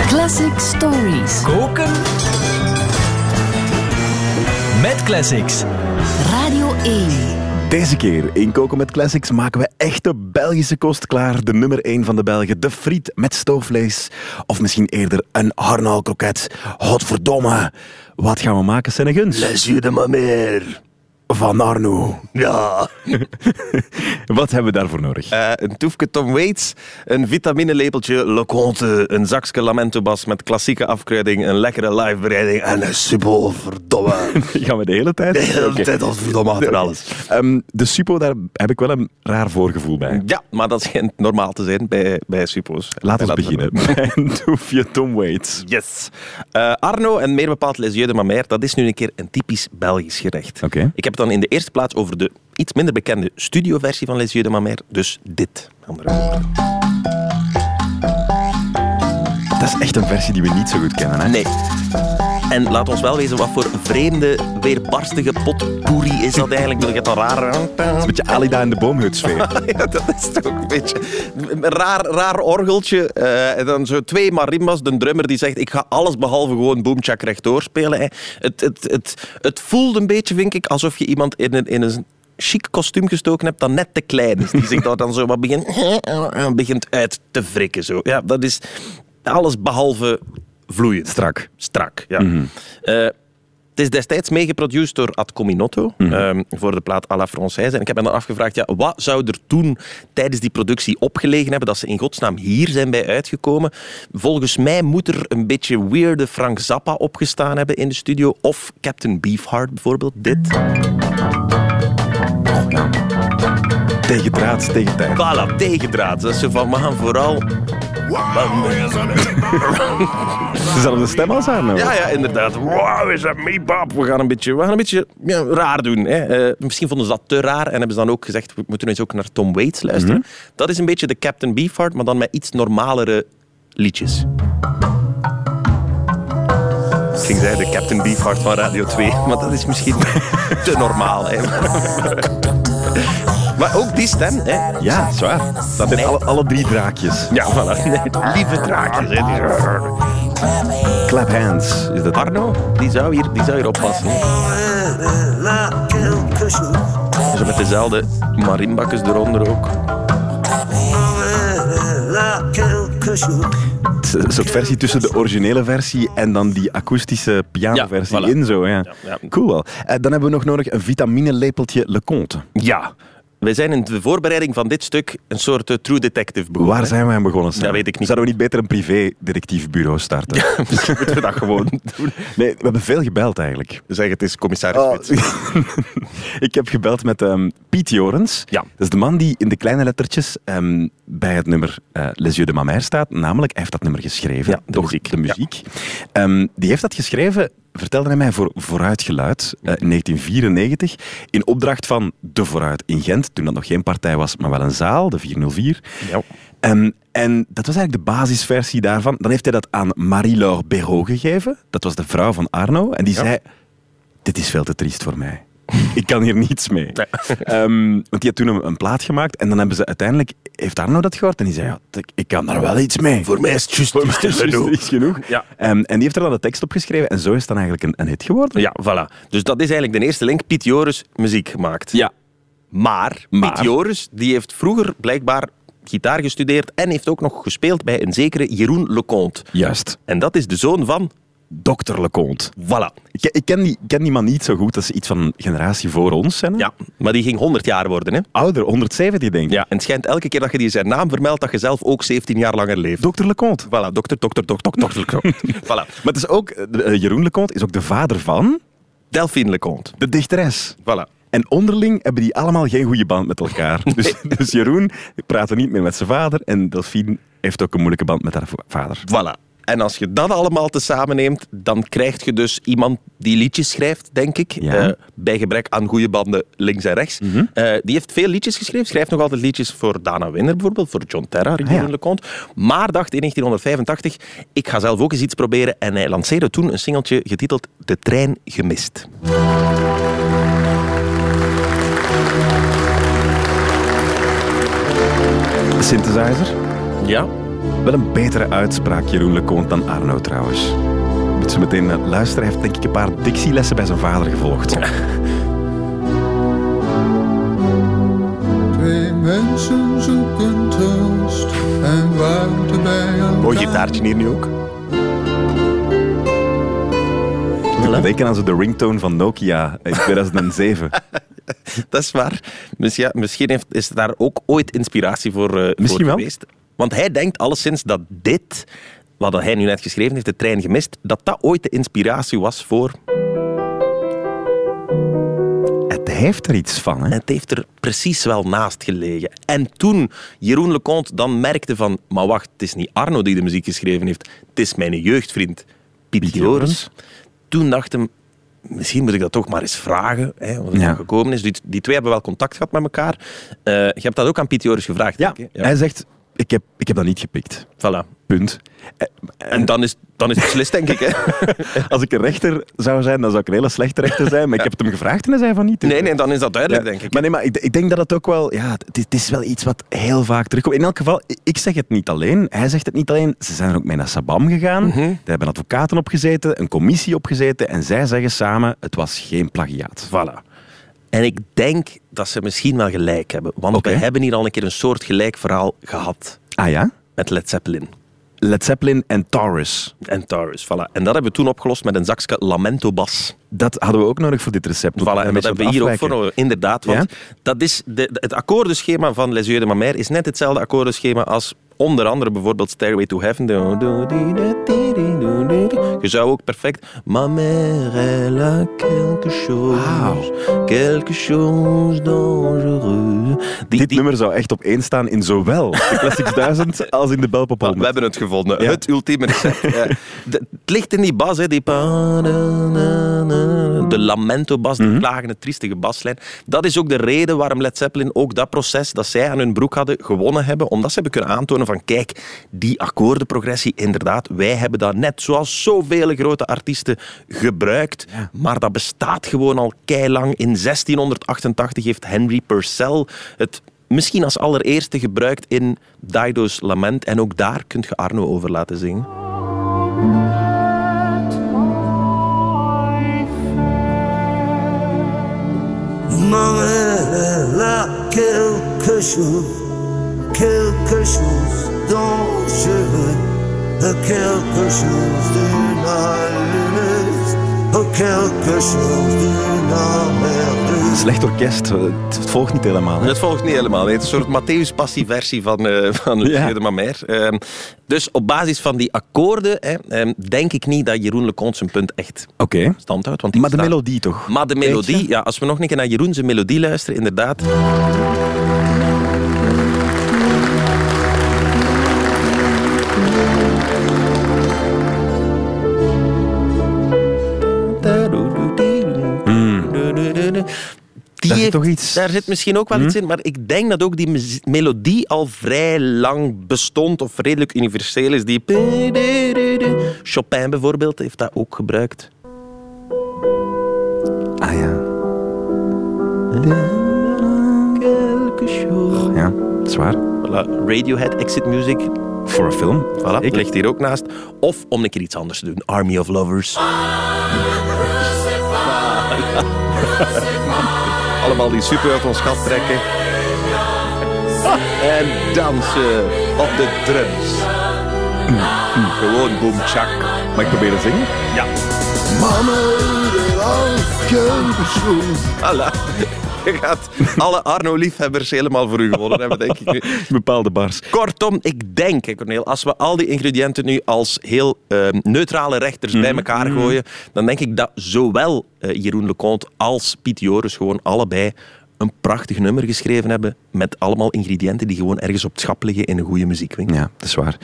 Classic Stories. Koken met classics. Radio 1. Deze keer in Koken met Classics maken we echte Belgische kost klaar. De nummer 1 van de Belgen, de friet met stoofvlees. Of misschien eerder een harnaalkroket. Godverdomme. Wat gaan we maken, Senneguns? Les yeux de ma mère. Van Arno. Ja. Wat hebben we daarvoor nodig? Eh, een toefje Tom Waits, een vitaminelabeltje Le Conte, een zakje Lamentobas met klassieke afkruiding, een lekkere live bereiding en een suppo, verdomme. gaan we de hele tijd? De hele tijd als verdomme achter alles. Ehm, de suppo, daar heb ik wel een raar voorgevoel bij. Ja, maar dat schijnt normaal te zijn bij, bij suppo's. Laat ons En dat- beginnen een toefje Tom Waits. Yes. Eh, Arno en meer bepaald Les Yeux de Mamère, dat is nu een keer een typisch Belgisch gerecht. Oké. Ik heb het dan in de eerste plaats over de iets minder bekende studioversie van Les Yeux de Mamère, dus dit. Andere woorden. Dat is echt een versie die we niet zo goed kennen. Hè? Nee. En laat ons wel wezen, wat voor vreemde, weerbarstige potpourri is dat eigenlijk? Je hebt dat raar... Een beetje Alida in de boomhutsfeer. Ja, dat is toch een beetje een raar, raar orgeltje. eh, en dan zo twee marimbas, de drummer die zegt ik ga alles behalve gewoon boomchak rechtdoor spelen. hè. Het, het, het, het voelt een beetje, vind ik, alsof je iemand in een, in een chic kostuum gestoken hebt dat net te klein is. Die zich daar dan zo wat begint, begint uit te wrikken. Zo. Ja, dat is alles behalve vloeiend. Strak. Strak, ja. Eh, het is destijds meegeproduceerd door Ad Cominotto ehm, voor de plaat à la Française. En ik heb me dan afgevraagd, ja, wat zou er toen tijdens die productie opgelegen hebben dat ze in godsnaam hier zijn bij uitgekomen? Volgens mij moet er een beetje weirde Frank Zappa opgestaan hebben in de studio. Of Captain Beefheart bijvoorbeeld, dit. Tegen draad, tegen tijd. Voilà, tegendraad. Dat is zo van, we gaan vooral... Dezelfde stem als haar nou. Ja, ja, inderdaad. Wow, is dat me, Bob? We gaan een beetje, we gaan een beetje ja, raar doen. Hè. Eh, misschien vonden ze dat te raar en hebben ze dan ook gezegd, we moeten eens ook naar Tom Waits luisteren. Dat is een beetje de Captain Beefheart, maar dan met iets normalere liedjes. Ik ging zeggen de Captain Beefheart van Radio 2, maar dat is misschien te normaal. Hè. Maar ook die stem, hè. Ja, zwaar. Dat zijn alle, alle drie draakjes. Ja, voilà. Lieve draakjes, hè. Clap hands. Is dat Arno, die zou hier, die zou hier oppassen. Zo met dezelfde marimbakjes eronder ook. Een soort versie tussen de originele versie en dan die akoestische pianoversie Ja, voilà. in zo. Ja. Ja, ja. Cool wel. Eh, dan hebben we nog nodig een vitaminelepeltje Le Conte. Ja. Wij zijn in de voorbereiding van dit stuk een soort eh, true detective begonnen. Waar zijn we aan begonnen? Sam? Dat weet ik niet. Zouden we niet beter een privé-detectivebureau starten? Misschien moeten we dat gewoon doen. Nee, we hebben veel gebeld eigenlijk. Zeg, het is commissaris Oh, ik heb gebeld met ehm, Piet Jorens. Ja. Dat is de man die in de kleine lettertjes ehm, bij het nummer eh, Les Yeux de Mamère staat. Namelijk, hij heeft dat nummer geschreven. Ja, de toch? muziek. De muziek. Ehm, die heeft dat geschreven, vertelde hij mij, voor Vooruitgeluid in 1994. In opdracht van De Vooruit in Gent. Toen dat nog geen partij was, maar wel een zaal, de 404. Ja. Ehm, en dat was eigenlijk de basisversie daarvan. Dan heeft hij dat aan Marie-Laure Béraud gegeven. Dat was de vrouw van Arno. En die Ja. zei, dit is veel te triest voor mij. Ik kan hier niets mee. Nee. Ehm, want die had toen een, een plaat gemaakt. En dan hebben ze uiteindelijk... Heeft Arno dat gehoord? En die zei, ja, ik, kan daar wel iets mee. Voor mij is het juist is genoeg. iets genoeg. Ja. Ehm, en die heeft er dan de tekst op geschreven. En zo is het dan eigenlijk een, een hit geworden. Ja, voilà. Dus dat is eigenlijk de eerste link. Piet Joris muziek gemaakt. Ja. Maar, Maar? Piet Joris die heeft vroeger blijkbaar gitaar gestudeerd en heeft ook nog gespeeld bij een zekere Jeroen Leconte. Juist. En dat is de zoon van... Dr. Leconte. Voilà. Ik, ik ken, die, ik ken die man niet zo goed. Dat is iets van een generatie voor ons. Hè? Ja, maar die ging 100 jaar worden. Hè? Ouder, 170 denk ik. Ja, en het schijnt elke keer dat je die zijn naam vermeldt, dat je zelf ook 17 jaar langer leeft. Dr. Leconte. Voilà, dokter, dokter, dokter, dokter Leconte. voilà. Maar het is ook, eh, Jeroen Leconte is ook de vader van Delphine Leconte. de dichteres. Voilà. En onderling hebben die allemaal geen goede band met elkaar. Dus, dus Jeroen praat niet meer met zijn vader en Delphine heeft ook een moeilijke band met haar va- vader. Voilà. En als je dat allemaal tezamen neemt, dan krijg je dus iemand die liedjes schrijft, denk ik. Ja. eh, bij gebrek aan goede banden links en rechts. Eh, die heeft veel liedjes geschreven. Schrijft nog altijd liedjes voor Dana Winner bijvoorbeeld, voor John Terra, ja. Leconte. Maar dacht in 1985, ik ga zelf ook eens iets proberen. En hij lanceerde toen een singeltje getiteld De trein gemist. Synthesizer. Ja, Wel een betere uitspraak, Jeroen Lecoont, dan Arno trouwens. Moet ze meteen eh, luisteren. Hij heeft denk ik een paar dictielessen bij zijn vader gevolgd. Twee mensen zoeken troost en warmte bij elkaar. Mooi gitaartje hier nu ook. Ik denken aan zo de ringtone van Nokia in 2007. Dat is waar. Misschien, ja, misschien heeft, is daar ook ooit inspiratie voor, eh, Misschien voor wel. Want hij denkt alleszins dat dit, wat hij nu net geschreven heeft, de trein gemist, dat dat ooit de inspiratie was voor... Het heeft er iets van, hè? Het heeft er precies wel naast gelegen. En toen Jeroen Leconte dan merkte van... Maar wacht, het is niet Arno die de muziek geschreven heeft. Het is mijn jeugdvriend Piet Piet Joris. Toen dacht hem... Misschien moet ik dat toch maar eens vragen, hè, wat er Ja. gekomen is. Die, die twee hebben wel contact gehad met elkaar. Eh, je hebt dat ook aan Piet Joris gevraagd, Ja, denk ik, hè? hij zegt, ik heb, ik heb dat niet gepikt. Voilà. Punt. En dan is, dan is het beslist, denk ik. Hè? Als ik een rechter zou zijn, dan zou ik een hele slechte rechter zijn. Maar ik heb het hem gevraagd en hij zei van niet. Nee, nee, dan is dat duidelijk, Ja, denk ik. Maar, nee, maar ik, ik denk dat het ook wel... Ja, het is, het is wel iets wat heel vaak terugkomt. In elk geval, ik zeg het niet alleen. Hij zegt het niet alleen. Ze zijn er ook mee naar Sabam gegaan. Daar hebben advocaten opgezeten, een commissie opgezeten. En zij zeggen samen, het was geen plagiaat. Voilà. En ik denk dat ze misschien wel gelijk hebben. Want we hebben hier al een keer een soort gelijk verhaal gehad Ah ja? met Led Zeppelin. Led Zeppelin en Taurus. En Taurus, voilà. En dat hebben we toen opgelost met een zakje Lamento Bas. Dat hadden we ook nodig voor dit recept. Voilà, en dat hebben we hier ook voor nodig. Inderdaad, want Ja? dat is de, het akkoordenschema van Les Yeux de Ma Mère is net hetzelfde akkoordenschema als onder andere bijvoorbeeld Stairway to Heaven. Je zou ook perfect... Ma mère, elle a quelque chose, quelque chose dangereux. Die, Dit die- nummer zou echt op één staan in zowel de Classics 1000 als in de Belpop We 100. hebben het gevonden. Ja. Het ultieme recept. De- het ligt in die bas, hè, die na- na- na- de lamento-bas, die klagende, triestige baslijn. Dat is ook de reden waarom Led Zeppelin ook dat proces dat zij aan hun broek hadden gewonnen hebben. Omdat ze hebben kunnen aantonen van kijk, die akkoordenprogressie, inderdaad, wij hebben dat net zoals zoveel grote artiesten gebruikt. Maar dat bestaat gewoon al keilang. In 1688 heeft Henry Purcell het misschien als allereerste gebruikt in Dido's Lament. En ook daar kunt je Arno over laten zingen. Elle a quelque chose, quelque chose dangereux, quelque chose d'une allumeuse, quelque chose d'une Slecht orkest, het het volgt niet helemaal. hè? Dat volgt niet helemaal. nee. Het is een soort Matthäus-passie-versie van, eh van Ja. de Mamère. Ehm, dus op basis van die akkoorden hè, ehm, denk ik niet dat Jeroen Leconte zijn punt echt Oké. stand houdt. Want Maar de staat- melodie toch? Maar de melodie, ja, als we nog een keer naar Jeroen zijn melodie luisteren, inderdaad. Die Daar heeft- toch iets- Daar zit misschien ook wel iets in, maar ik denk dat ook die melodie al vrij lang bestond of redelijk universeel is. Die Chopin bijvoorbeeld heeft dat ook gebruikt. Ah ja. Ja, zwaar. Voilà, Radiohead, Exit Music, Voor een film. voilà, Ik- ligt hier ook naast. Of om een keer iets anders te doen, Army of Lovers. Allemaal die super uit ons gat trekken. En dansen op de drums. Gewoon boom chak. Mag ik proberen zingen? Ja. Voilà. Je gaat alle Arno-liefhebbers helemaal voor u gewonnen hebben, denk ik nu. Bepaalde bars. Kortom, ik denk, hè, Corneel, als we al die ingrediënten nu als heel eh, neutrale rechters bij elkaar gooien, dan denk ik dat zowel eh, Jeroen Leconte als Piet Joris gewoon allebei een prachtig nummer geschreven hebben met allemaal ingrediënten die gewoon ergens op het schap liggen in een goede muziekwinkel. Ja, dat is waar.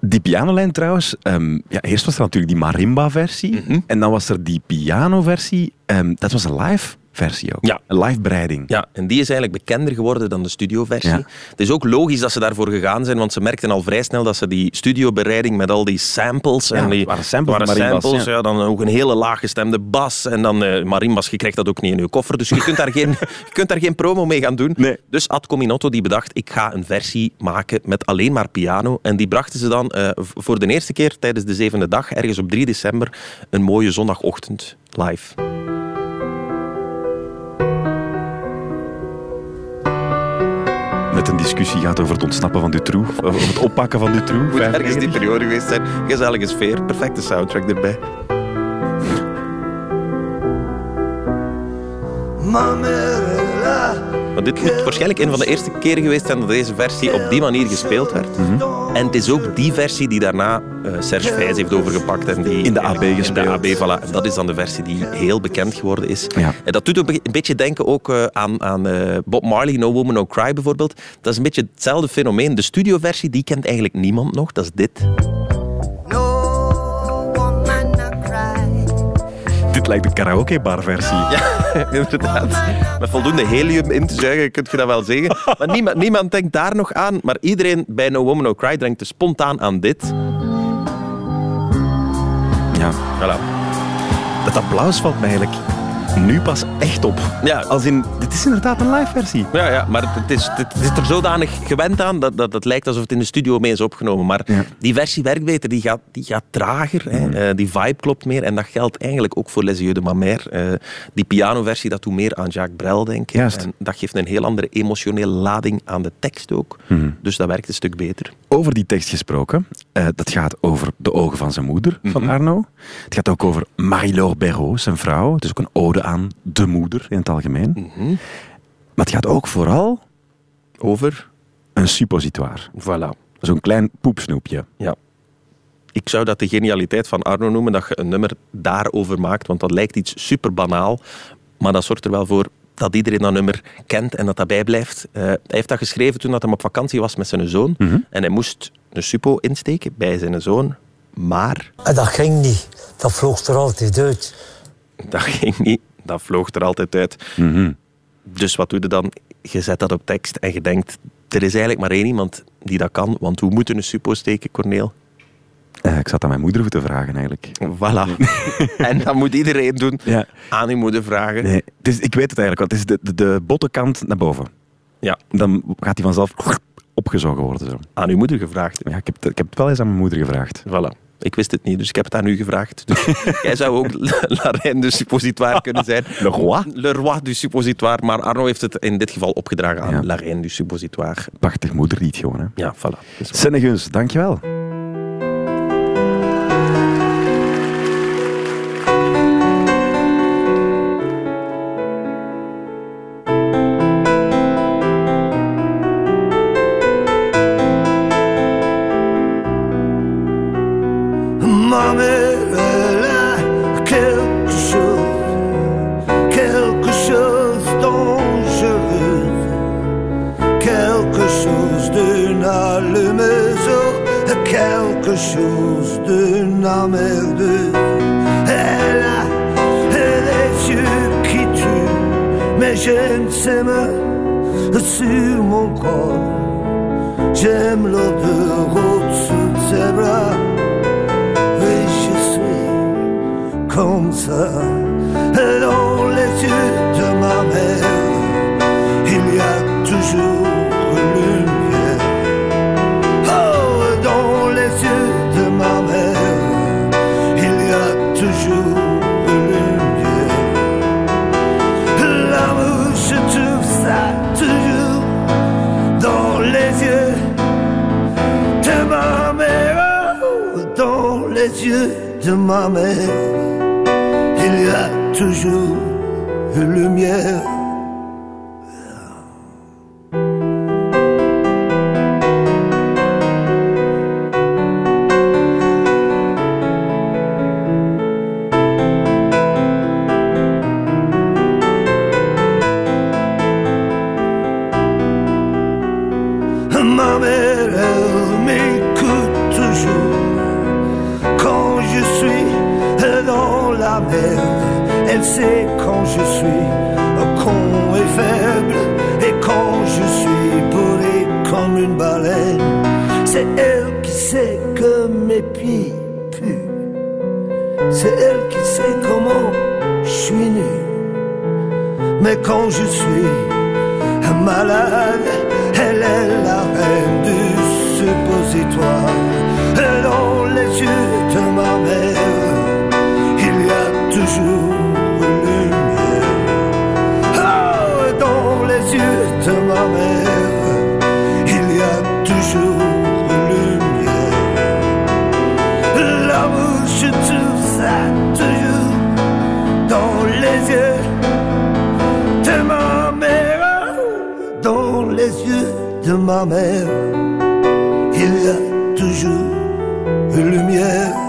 Die pianolijn trouwens, ehm, ja, eerst was er natuurlijk die marimba-versie. Mhm. En dan was er die piano-versie. ehm, dat was een live versie ook. Ja. Een live bereiding. Ja, en die is eigenlijk bekender geworden dan de studioversie. Ja. Het is ook logisch dat ze daarvoor gegaan zijn, want ze merkten al vrij snel dat ze die studiobereiding met al die samples... Ja, en die, waren samples waren marimbas, samples, ja. ja. dan ook een hele laaggestemde bas. En dan eh marimbas, je krijgt dat ook niet in je koffer. Dus je kunt daar geen, je kunt daar geen promo mee gaan doen. Nee. Dus Ad Cominotto die bedacht, ik ga een versie maken met alleen maar piano. En die brachten ze dan eh, voor de eerste keer tijdens de zevende dag, ergens op 3 december, een mooie zondagochtend live. Discussie gaat over het ontsnappen van Dutroux. Over het oppakken van Dutroux. Moet ergens die 95. periode geweest zijn. Gezellige sfeer, perfecte soundtrack erbij. Maar dit moet waarschijnlijk een van de eerste keren geweest zijn dat deze versie op die manier gespeeld werd. En het is ook die versie die daarna eh, Serge Vijs heeft overgepakt. En die In de AB In de gespeeld. AB, voilà. En dat is dan de versie die heel bekend geworden is. Ja. En dat doet ook een beetje denken ook eh, aan, aan eh, Bob Marley, No Woman, No Cry bijvoorbeeld. Dat is een beetje hetzelfde fenomeen. De studioversie, die kent eigenlijk niemand nog. Dat is dit. Dit lijkt de karaokebar versie. Inderdaad. Met voldoende helium in te zuigen, kun je dat wel zeggen. Maar niemand, niemand denkt daar nog aan. Maar iedereen bij No Woman No Cry denkt dus spontaan aan dit. Ja. Voilà. Dat applaus valt mij eigenlijk nu pas echt op. Ja. Als in, is inderdaad een live versie. Ja, ja, maar het is, het is er zodanig gewend aan dat, dat het lijkt alsof het in de studio mee is opgenomen. Maar Ja. die versie werkt beter, die gaat, die gaat trager. Hè. Eh, die vibe klopt meer. En dat geldt eigenlijk ook voor Les Yeux de Ma Mère. Eh, die pianoversie, dat doet meer aan Jacques Brel, denk ik. Juist. En dat geeft een heel andere emotionele lading aan de tekst ook. Dus dat werkt een stuk beter. Over die tekst gesproken. eh, dat gaat over de ogen van zijn moeder, van Arno. Het gaat ook over Marie-Laure Béraud, zijn vrouw. Het is ook een ode aan de moeder in het algemeen. Maar het gaat ook vooral Over? een suppositoire. Voilà. Zo'n klein poepsnoepje. Ja. Ik zou dat de genialiteit van Arno noemen, dat je een nummer daarover maakt, want dat lijkt iets super banaal, maar dat zorgt er wel voor dat iedereen dat nummer kent en dat dat bijblijft. Eh, hij heeft dat geschreven toen dat hij op vakantie was met zijn zoon en hij moest een suppo insteken bij zijn zoon, maar En dat ging niet. Dat vloog er altijd uit. dat ging niet. Dat vloog er altijd uit. Dus wat doe je dan? Je zet dat op tekst en je denkt, er is eigenlijk maar één iemand die dat kan, want hoe moeten een suppo steken, Corneel? Eh, ik zat aan mijn moeder moeten vragen eigenlijk. Voilà. en dat moet iedereen doen. Ja. Aan uw moeder vragen. Nee, het is, ik weet het eigenlijk wel. Het is de, de, de bottenkant naar boven. Ja, Dan gaat hij vanzelf opgezogen worden. Zo. aan uw moeder gevraagd. Ja, ik, heb, ik heb het wel eens aan mijn moeder gevraagd. Voilà. Ik wist het niet, dus ik heb het aan u gevraagd. Dus jij zou ook La Reine du Suppositoire kunnen zijn. Le roi? Le Roi du Suppositoire. Maar Arno heeft het in dit geval opgedragen aan Ja. La Reine du Suppositoire. Prachtig moederlied gewoon. Hè. Ja, voilà. Senneguns, dankjewel. D'une allumeuse, quelque chose d'une emmerdeuse. Elle a les yeux qui tuent, mais j'aime ses mains sur mon corps. J'aime l'odeur au-dessous de ses bras. Oui, je suis comme ça. Dans les yeux de ma mère, il y a toujours C'est elle qui sait comment je suis nu. Mais quand je suis malade, elle est la reine du suppositoire. Et dans les yeux de ma mère, il y a toujours lumière. Oh, dans les yeux de ma mère, de ma mère, il y a toujours une lumière.